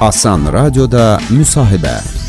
Asan Radioda müsahibə.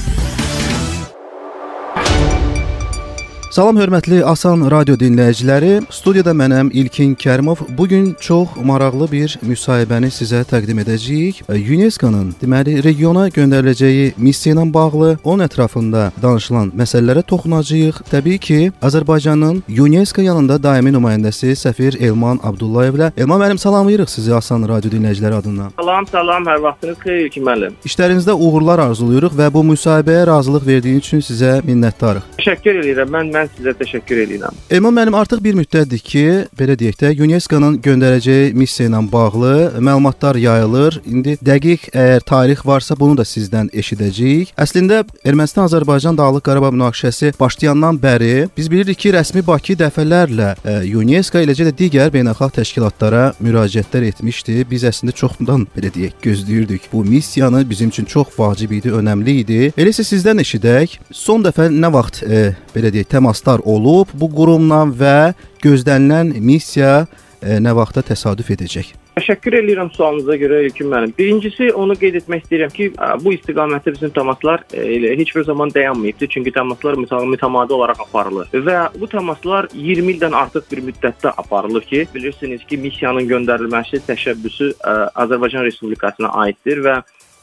Salam hörmətli Asan radio dinləyiciləri. Studiyada mənəm İlkin Kərimov. Bu gün çox maraqlı bir müsahibəni sizə təqdim edəcəyik. UNESCO-nun deməli regiona göndəriləcəyi missiya ilə bağlı onun ətrafında danışılan məsələlərə toxunacağıq. Təbii ki, Azərbaycanın UNESCO yanında daimi nümayəndəsi səfir Elman Abdullayevlə. Elman müəllim salamlayırıq sizi Asan radio dinləyiciləri adından. Salam, salam, hər vaxtınız xeyir İlkin müəllim. İşlərinizdə uğurlar arzulayırıq və bu müsahibəyə razılıq verdiyiniz üçün sizə minnətdarıq. Təşəkkür edirəm. Mən mən sizə təşəkkür edirəm. Elman müəllim artıq bir müddətdir ki, belə deyək də, UNESCO-nun göndərəcəyi missiya ilə bağlı məlumatlar yayılır. İndi dəqiq əgər tarix varsa, bunu da sizdən eşidəcəyik. Əslində Ermənistan-Azərbaycan Dağlıq Qarabağ münaqişəsi başlayandan bəri biz bilirik ki, rəsmi Bakı dəfələrlə ə, UNESCO eləcə də digər beynəlxalq təşkilatlara müraciətlər etmişdi. Biz əslində çoxdan belə deyək, gözləyirdik. Bu missiyanı bizim üçün çox vacib idi, önəmli idi. Elə isə sizdən eşidək. Son dəfə nə vaxt ə, belə deyək, təmaslar olub bu qurumla və gözlənilən missiya ə, nə vaxta təsadüf edəcək? Təşəkkür edirəm sualınıza görə İlkin müəllim. Birincisi onu qeyd etmək istəyirəm ki, bu istiqamətdə bizim təmaslar elə heç bir zaman dayanmayıbdı, çünki təmaslar mütəmadi olaraq aparılır və bu təmaslar 20 ildən artıq bir müddətdə aparılır ki, bilirsiniz ki, missiyanın göndərilməsi təşəbbüsü ə, Azərbaycan Respublikasına aiddir və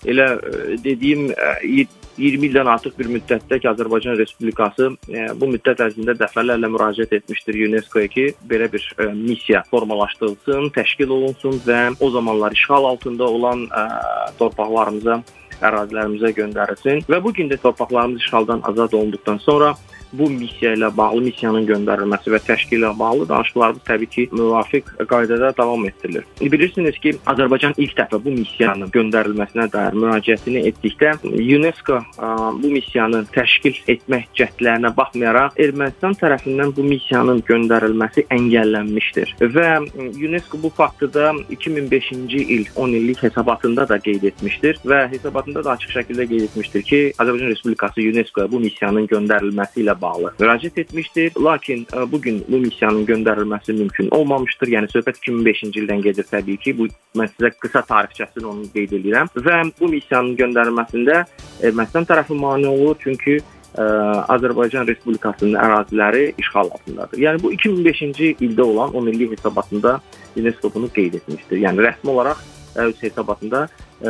elə dediyim 20 ildən artıq bir müddətdə ki, Azərbaycan Respublikası e, bu müddət ərzində dəfələrlə müraciət etmişdir UNESCO-ya ki, belə bir e, missiya formalaşdırılsın, təşkil olunsun və o zamanlar işğal altında olan e, torpaqlarımıza, ərazilərimizə göndərilsin. Və bu gün də torpaqlarımız işğaldan azad olunduqdan sonra bu missiya ilə bağlı missiyanın göndərilməsi və təşkili ilə bağlı danışıqlarımız təbii ki, müvafiq qaydada davam etdirilir. Bilirsiniz ki, Azərbaycan ilk dəfə bu missiyanın göndərilməsinə dair müraciətini etdikdə UNESCO bu missiyanı təşkil etmək cəhdlərinə baxmayaraq Ermənistan tərəfindən bu missiyanın göndərilməsi əngəllənmişdir və UNESCO bu faktı da 2005-ci il 10 illik hesabatında da qeyd etmişdir və hesabatında da açıq şəkildə qeyd etmişdir ki, Azərbaycan Respublikası UNESCO-ya bu missiyanın göndərilməsi ilə bağlı müraciət etmişdir. Lakin ə, bu gün bu missiyanın göndərilməsi mümkün olmamışdır. Yəni söhbət 2005-ci ildən gedir təbii ki. Bu mən sizə qısa tarixçəsini onu qeyd edirəm və bu missiyanın göndərilməsində Ermənistan tərəfi mane olur, çünki ə, Azərbaycan Respublikasının əraziləri işğal altındadır. Yəni bu 2005-ci ildə olan 10 illik hesabatında UNESCO bunu qeyd etmişdir. Yəni rəsmi olaraq öz hesabatında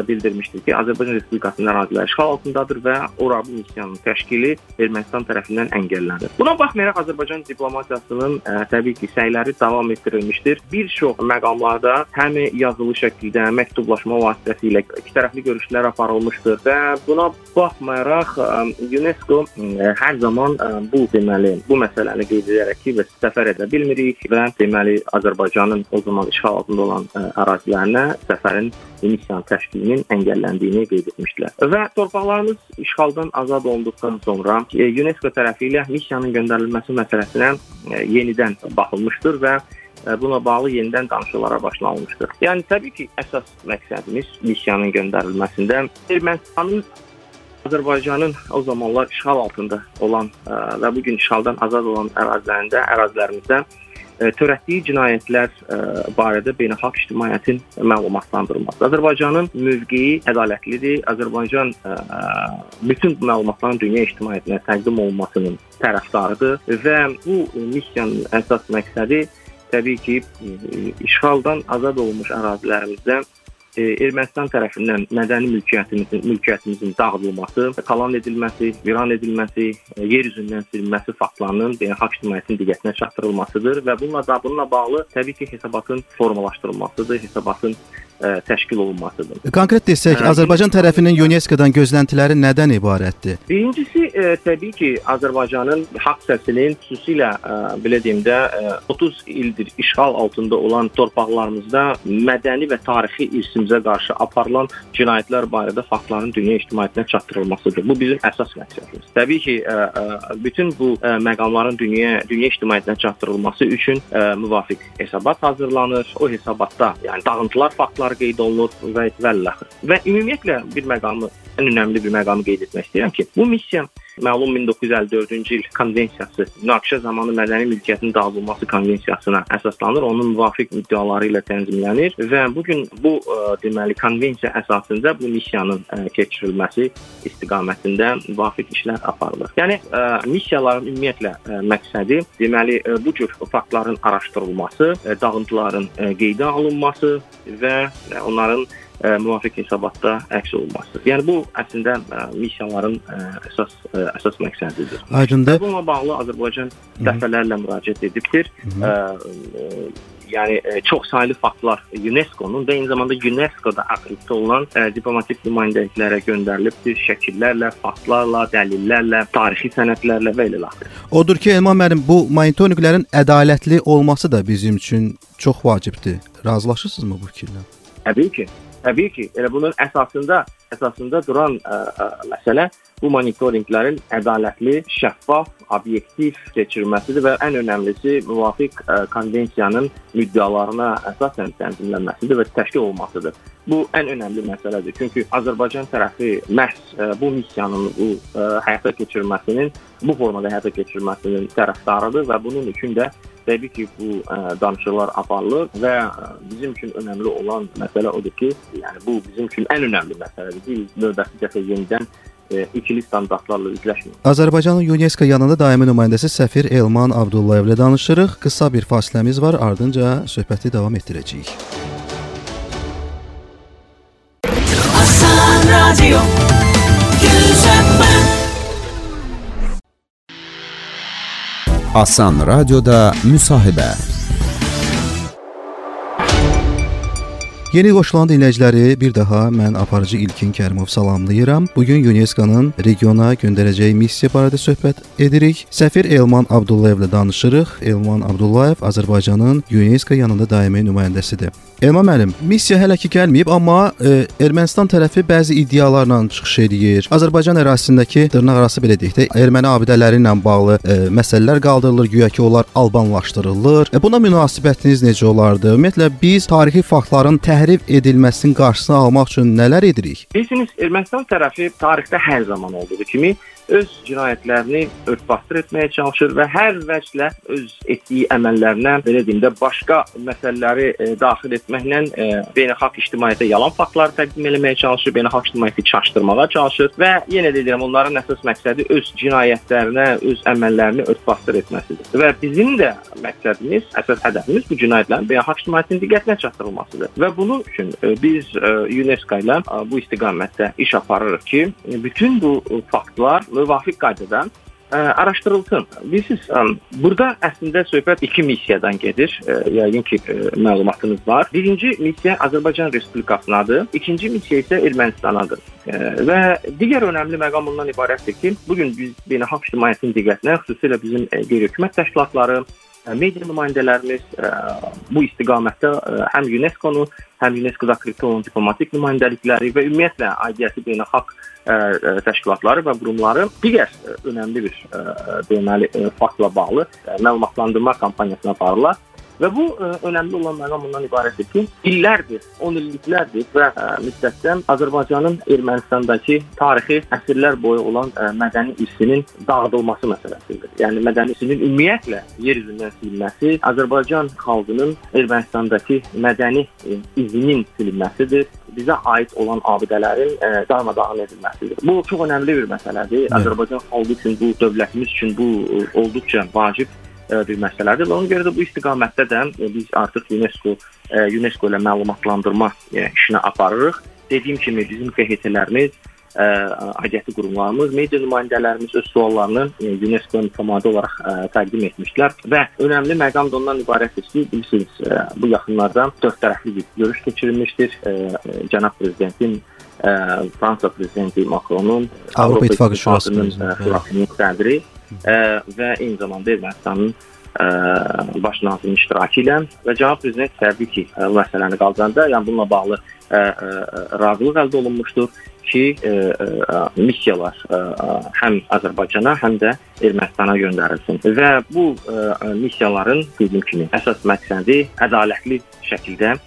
bildirmişdir ki, Azərbaycan Respublikasının əraziləri işğal altındadır və ora bu missiyanın təşkili Ermənistan tərəfindən əngəllənir. Buna baxmayaraq Azərbaycan diplomatiyasının ə, təbii ki, səyləri davam etdirilmişdir. Bir çox məqamlarda həm yazılı şəkildə, məktublaşma vasitəsilə ikitərəfli görüşlər aparılmışdır və buna baxmayaraq ə, UNESCO ə, hər zaman ə, bu deməli bu məsələni qeyd edərək ki, və səfər edə bilmirik və deməli Azərbaycanın o zaman işğal altında olan ə, ərazilərinə səfərin missiyanın təşkilinin əngəlləndiyini qeyd etmişdilər. Və torpaqlarımız işğaldan azad olunduqdan sonra e, UNESCO tərəfi ilə missiyanın göndərilməsi məsələsinə e, yenidən baxılmışdır və e, buna bağlı yenidən danışıqlara başlanılmışdır. Yəni təbii ki, əsas məqsədimiz missiyanın göndərilməsində Ermənistanın Azərbaycanın o zamanlar işğal altında olan və bu gün işğaldan azad olan ərazilərində, ərazilərimizdə törətdiyi cinayətlər barədə beynəlxalq ictimaiyyətin məlumatlandırılması. Azərbaycanın mövqeyi ədalətlidir. Azərbaycan bütün bu məlumatların dünya ictimaiyyətinə təqdim olunmasının tərəfdarıdır və bu missiyanın əsas məqsədi təbii ki, işğaldan azad olunmuş ərazilərimizdə Ermənistan tərəfindən mədəni mülkiyyətimizin mülkiyyətimizin dağıdılması, talan edilməsi, viran edilməsi, yer üzündən silinməsi faktlarının beynəlxalq ictimaiyyətin diqqətinə çatdırılmasıdır və bununla da bununla bağlı təbii ki, hesabatın formalaşdırılmasıdır, hesabatın ə, təşkil olunmasıdır. Konkret desək, ə, Azərbaycan tərəfinin UNESCO-dan gözləntiləri nədən ibarətdir? Birincisi ə, təbii ki, Azərbaycanın haqq səsinin xüsusilə ə, belə deyim də ə, 30 ildir işğal altında olan torpaqlarımızda mədəni və tarixi irsimiz bizə qarşı aparılan cinayətlər barədə faktların dünya ictimaiyyətinə çatdırılmasıdır. Bu bizim əsas məqsədimiz. Təbii ki, ə, ə, bütün bu ə, məqamların dünya dünya ictimaiyyətinə çatdırılması üçün ə, müvafiq hesabat hazırlanır. O hesabatda, yəni dağıntılar faktları qeyd olunur və və və ümumiyyətlə bir məqamı ən önəmli bir məqamı qeyd etmək istəyirəm ki, bu missiya məlum 1954-cü il konvensiyası, münaqişə zamanı mədəni mülkiyyətin dağıdılması konvensiyasına əsaslanır, onun müvafiq müddəaları ilə tənzimlənir və bu gün bu ə, deməli konvensiya əsasında bu missiyanın ə, keçirilməsi istiqamətində müvafiq işlər aparılır. Yəni ə, missiyaların ümumiyyətlə ə, məqsədi deməli ə, bu cür faktların araşdırılması, ə, dağıntıların ə, qeydə alınması və onların ə, müvafiq hesabatda əks olunması. Yəni bu əslində ə, missiyaların ə, əsas ə, əsas məqsədidir. Aydındır. Bununla bağlı Azərbaycan dəfələrlə müraciət edibdir. Ə, ə, yəni ə, çoxsaylı faktlar UNESCO-nun və eyni zamanda UNESCO-da akkreditə olunan ə, diplomatik nümayəndəliklərə göndərilibdir. Şəkillərlə, faktlarla, dəlillərlə, tarixi sənədlərlə və axır. Odur ki, Elman müəllim, bu monitorinqlərin ədalətli olması da bizim üçün çox vacibdir. Razılaşırsınızmı bu fikirlə? Təbii ki, təbii ki, elə bunun əsasında əsasında duran ə, ə, məsələ bu monitorinqlərin ədalətli, şəffaf, obyektiv keçirilməsidir və ən önəmlisi müvafiq ə, konvensiyanın müddəalarına əsasən tənzimlənməsidir və təşkil olunmasıdır. Bu ən önəmli məsələdir. Çünki Azərbaycan tərəfi məhz ə, bu missiyanın bu ə, həyata keçirilməsinin bu formada həyata keçirilməsinin tərəfdarıdır və bunun üçün də təbii ki, bu ə, danışıqlar aparılır və ə, bizim üçün önəmli olan məsələ odur ki, yəni bu bizim üçün ən önəmli məsələdir ki, növbəti dəfə yenidən ə, ikili standartlarla üzləşməyək. Azərbaycanın UNESCO yanında daimi nümayəndəsi səfir Elman Abdullayev ilə danışırıq. Qısa bir fasiləmiz var, ardınca söhbəti davam etdirəcəyik. Asan Radyo Güzel Asan Radioda müsahibə. Yeni qoşulan dinləyiciləri bir daha mən aparıcı İlkin Kərimov salamlayıram. Bu gün UNESCO-nun regiona göndərəcəyi missiya barədə söhbət edirik. Səfir Elman Abdullayev ilə danışırıq. Elman Abdullayev Azərbaycanın UNESCO yanında daimi nümayəndəsidir. Elman müəllim, missiya hələ ki gəlməyib, amma e, Ermənistan tərəfi bəzi iddialarla çıxış edir. Azərbaycan ərazisindəki dırnaqarası belə deyək də erməni abidələri ilə bağlı e, məsələlər qaldırılır, güya ki onlar albanlaşdırılır. E, buna münasibətiniz necə olardı? Ümumiyyətlə biz tarixi faktların təhrif edilməsinin qarşısını almaq üçün nələr edirik? Bilirsiniz, Ermənistan tərəfi tarixdə hər zaman olduğu kimi öz cinayətlərini örtbasdır etməyə çalışır və hər vəclə öz etdiyi əməllərinə belə deyim də başqa məsələləri e, daxil etməklə e, beynəlxalq ictimaiyyətə yalan faktlar təqdim etməyə çalışır, beynəlxalq ictimaiyyəti çaşdırmağa çalışır və yenə də deyirəm, onların əsas məqsədi öz cinayətlərinə, öz əməllərini örtbasdır etməsidir. Və bizim də məqsədimiz, əsas hədəfimiz bu cinayətlərin beynəlxalq ictimaiyyətin diqqətinə çatdırılmasıdır. Və bunun üçün e, biz e, UNESCO ilə e, bu istiqamətdə iş aparırıq ki, e, bütün bu faktlar müvafiq qaydada ə, araşdırılsın. Bilirsiniz, ə, burada əslində söhbət iki missiyadan gedir. Ə, yəqin ki, ə, məlumatınız var. Birinci missiya Azərbaycan Respublikasınadır, ikinci missiya isə Ermənistanadır. Ə, və digər önəmli məqam bundan ibarətdir ki, bu gün biz beynəlxalq ictimaiyyətin diqqətinə, xüsusilə bizim qeyri-hökumət təşkilatları, media nümayəndələrimiz ə, bu istiqamətdə ə, həm UNESCO-nu, həm UNESCO-da akkreditə olunan diplomatik nümayəndəlikləri və ümumiyyətlə aidiyyəti beynəlxalq ə, ə, təşkilatları və qurumları digər ə, önəmli bir ə, deməli ə, faktla bağlı ə, məlumatlandırma kampaniyasına aparırlar. Və bu ə, önəmli olan məqam bundan ibarətdir ki, illərdir, 10 illiklərdir və ə, müddətdən Azərbaycanın Ermənistandakı tarixi əsrlər boyu olan ə, mədəni irsinin dağıdılması məsələsidir. Yəni mədəni irsinin ümumiyyətlə yer üzündən silinməsi Azərbaycan xalqının Ermənistandakı mədəni ə, izinin silinməsidir bizə aid olan abidələrin ə, darmadağın edilməsidir. Bu çox önəmli bir məsələdir. Azərbaycan xalqı üçün bu, dövlətimiz üçün bu ə, olduqca vacib bir məsələdir. Ona görə də bu istiqamətdə də biz artıq UNESCO ə, UNESCO ilə məlumatlandırma ə, işini aparırıq. Dediyim kimi bizim QHT-lərimiz ə, aidiyyəti qurumlarımız, media nümayəndələrimiz öz suallarını ə, UNESCO mütəmadi olaraq ə, təqdim etmişlər və önəmli məqam da ondan ibarətdir ki, bilirsiniz, ə, bu yaxınlarda dörd tərəfli bir görüş keçirilmişdir. Ə, cənab prezidentin ə, Fransa prezidenti Macronun Avropa İttifaqı Şurasının sədri ə, və eyni zamanda Ermənistanın ə, baş nazirinin iştirakı ilə və cənab prezident təbii ki, ə, məsələni qaldıranda, yəni bununla bağlı ə, ə, razılıq əldə olunmuşdur ki, ə, ə, missiyalar ə, həm Azərbaycana, həm də Ermənistana göndərilsin. Və bu ə, missiyaların dediyim kimi əsas məqsədi ədalətli şəkildə ə,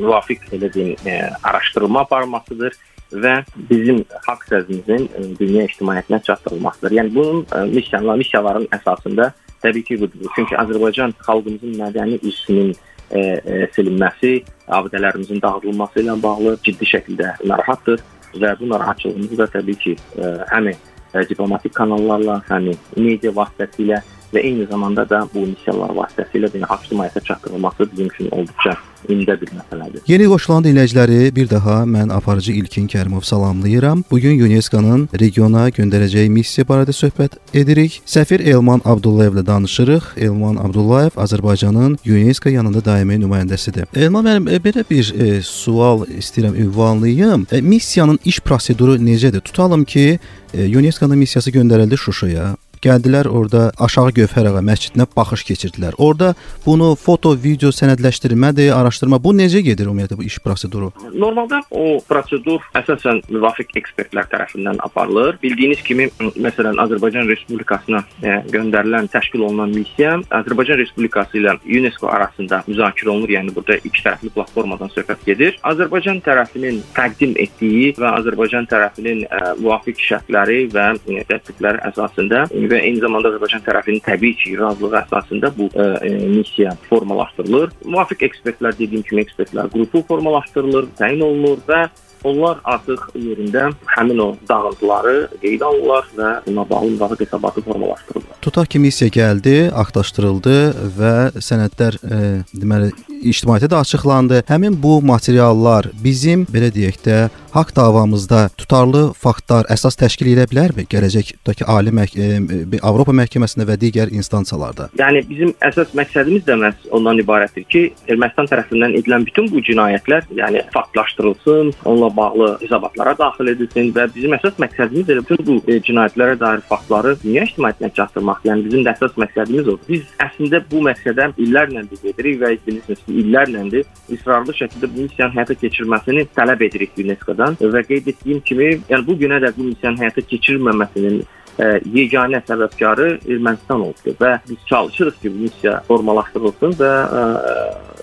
müvafiq belə deyim, ə, araşdırma aparılmasıdır və bizim haqq sözümüzün ə, dünya ictimaiyyətinə çatdırılmasıdır. Yəni bunun missiyalar, missiyaların əsasında təbii ki budur. Çünki Azərbaycan xalqımızın mədəni irsinin ə, ə, silinməsi, abidələrimizin dağıdılması ilə bağlı ciddi şəkildə narahatdır və bu narahatçılığımızı da təbii ki ə, həm ə, diplomatik kanallarla, həm media vasitəsilə və eyni zamanda da bu missiyalar vasitəsilə beynəlxalq ictimaiyyətə çatdırılması bizim üçün olduqca ümdə bir məsələdir. Yeni qoşulan dinləyiciləri bir daha mən aparıcı İlkin Kərimov salamlayıram. Bu gün UNESCO-nun regiona göndərəcəyi missiya barədə söhbət edirik. Səfir Elman Abdullayevlə danışırıq. Elman Abdullayev Azərbaycanın UNESCO yanında daimi nümayəndəsidir. Elman müəllim, e, belə bir e, sual istəyirəm ünvanlayım. E, missiyanın iş proseduru necədir? Tutalım ki, e, UNESCO-nun missiyası göndərildi Şuşaya. Gəldilər orada Aşağı Gövhər ağa məscidinə baxış keçirdilər. Orada bunu foto, video sənədləşdirmədir, araşdırma bu necə gedir ümumiyyətlə bu iş proseduru? Normalda o prosedur əsasən müvafiq ekspertlər tərəfindən aparılır. Bildiyiniz kimi, məsələn, Azərbaycan Respublikasına e, göndərilən, təşkil olunan missiya Azərbaycan Respublikası ilə UNESCO arasında müzakirə olunur. Yəni burada iki tərəfli platformadan söhbət gedir. Azərbaycan tərəfinin təqdim etdiyi və Azərbaycan tərəfinin ə, müvafiq şərtləri və ə, təklifləri əsasında və eyni zamanda Azərbaycan tərəfinin təbii ki, razılığı əsasında bu ə, ə, missiya formalaşdırılır. Müvafiq ekspertlər dediyim kimi ekspertlər qrupu formalaşdırılır, təyin olunur və onlar artıq yerində həmin o dağıntıları qeydə alırlar və buna bağlı müvafiq hesabatı formalaşdırırlar. Tutaq ki, missiya gəldi, axtarışdırıldı və sənədlər e, deməli ictimaiyyətə də açıqlandı. Həmin bu materiallar bizim belə deyək də haqq davamızda tutarlı faktlar əsas təşkil edə bilərmi? Gələcəkdəki ali məhk e, Avropa məhkəməsində və digər instansiyalarda. Yəni bizim əsas məqsədimiz də məhz ondan ibarətdir ki, Ermənistan tərəfindən edilən bütün bu cinayətlər, yəni faktlaşdırılsın, onunla bağlı hesabatlara daxil edilsin və bizim əsas məqsədimiz elə bütün bu e, cinayətlərə dair faktları dünya ictimaiyyətinə çatdırmaq. Yəni bizim də əsas məqsədimiz odur. Biz əslində bu məqsədə illərlə biz edirik və bilirsiniz ki, illərləndir israrlı şəkildə bu missiyanın həyata keçirilməsini tələb edirik UNESCO-dan və qeyd etdiyim kimi, yəni bu günə də bu missiyanın həyata keçirilməməsinin ə, yeganə səbəbkarı Ermənistan oldu və biz çalışırıq ki, bu missiya formalaşdırılsın və ə,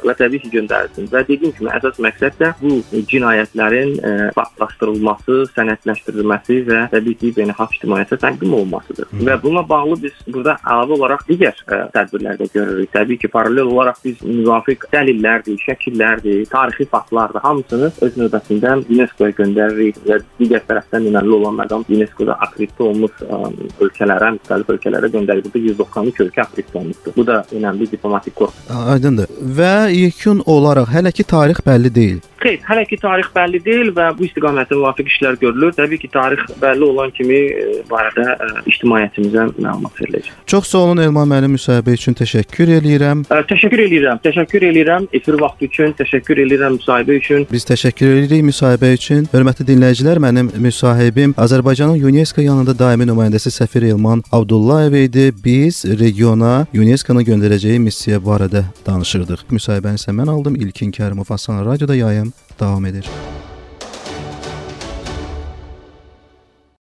və təbii ki, göndərilsin. Və dediyim kimi əsas məqsəd də bu cinayətlərin ə, faktlaşdırılması, sənədləşdirilməsi və təbii ki, beynəlxalq ictimaiyyətə təqdim olunmasıdır. Hı. Və bununla bağlı biz burada əlavə olaraq digər ə, tədbirlər də görürük. Təbii ki, paralel olaraq biz müvafiq dəlillərdir, şəkillərdir, tarixi faktlardır, hamısını öz növbəsində UNESCO-ya göndəririk və digər tərəfdən önəmli olan məqam UNESCO-da akkreditə olunmuş ə, ölkələrə, müxtəlif ölkələrə göndərilir. Burada 193 ölkə akkreditə olunubdur. Bu da önəmli diplomatik korpus. Aydındır. Və yekun olaraq hələ ki tarix bəlli deyil. Xeyr, hələ ki tarix bəlli deyil və bu istiqamətdə müvafiq işlər görülür. Təbii ki, tarix bəlli olan kimi e, barədə ə, ictimaiyyətimizə məlumat veriləcək. Çox sağ olun Elman müəllim müsahibə üçün təşəkkür eləyirəm. Ə, təşəkkür eləyirəm. Təşəkkür eləyirəm efir vaxtı üçün, təşəkkür eləyirəm müsahibə üçün. Biz təşəkkür edirik müsahibə üçün. Hörmətli dinləyicilər, mənim müsahibim Azərbaycanın UNESCO yanında daimi nümayəndəsi səfir Elman Abdullayev idi. Biz regiona UNESCO-nun göndərəcəyi missiya barədə danışırdıq. Müsahibəni isə mən aldım. İlkin Kərimov Hasan radioda yayım davam edir.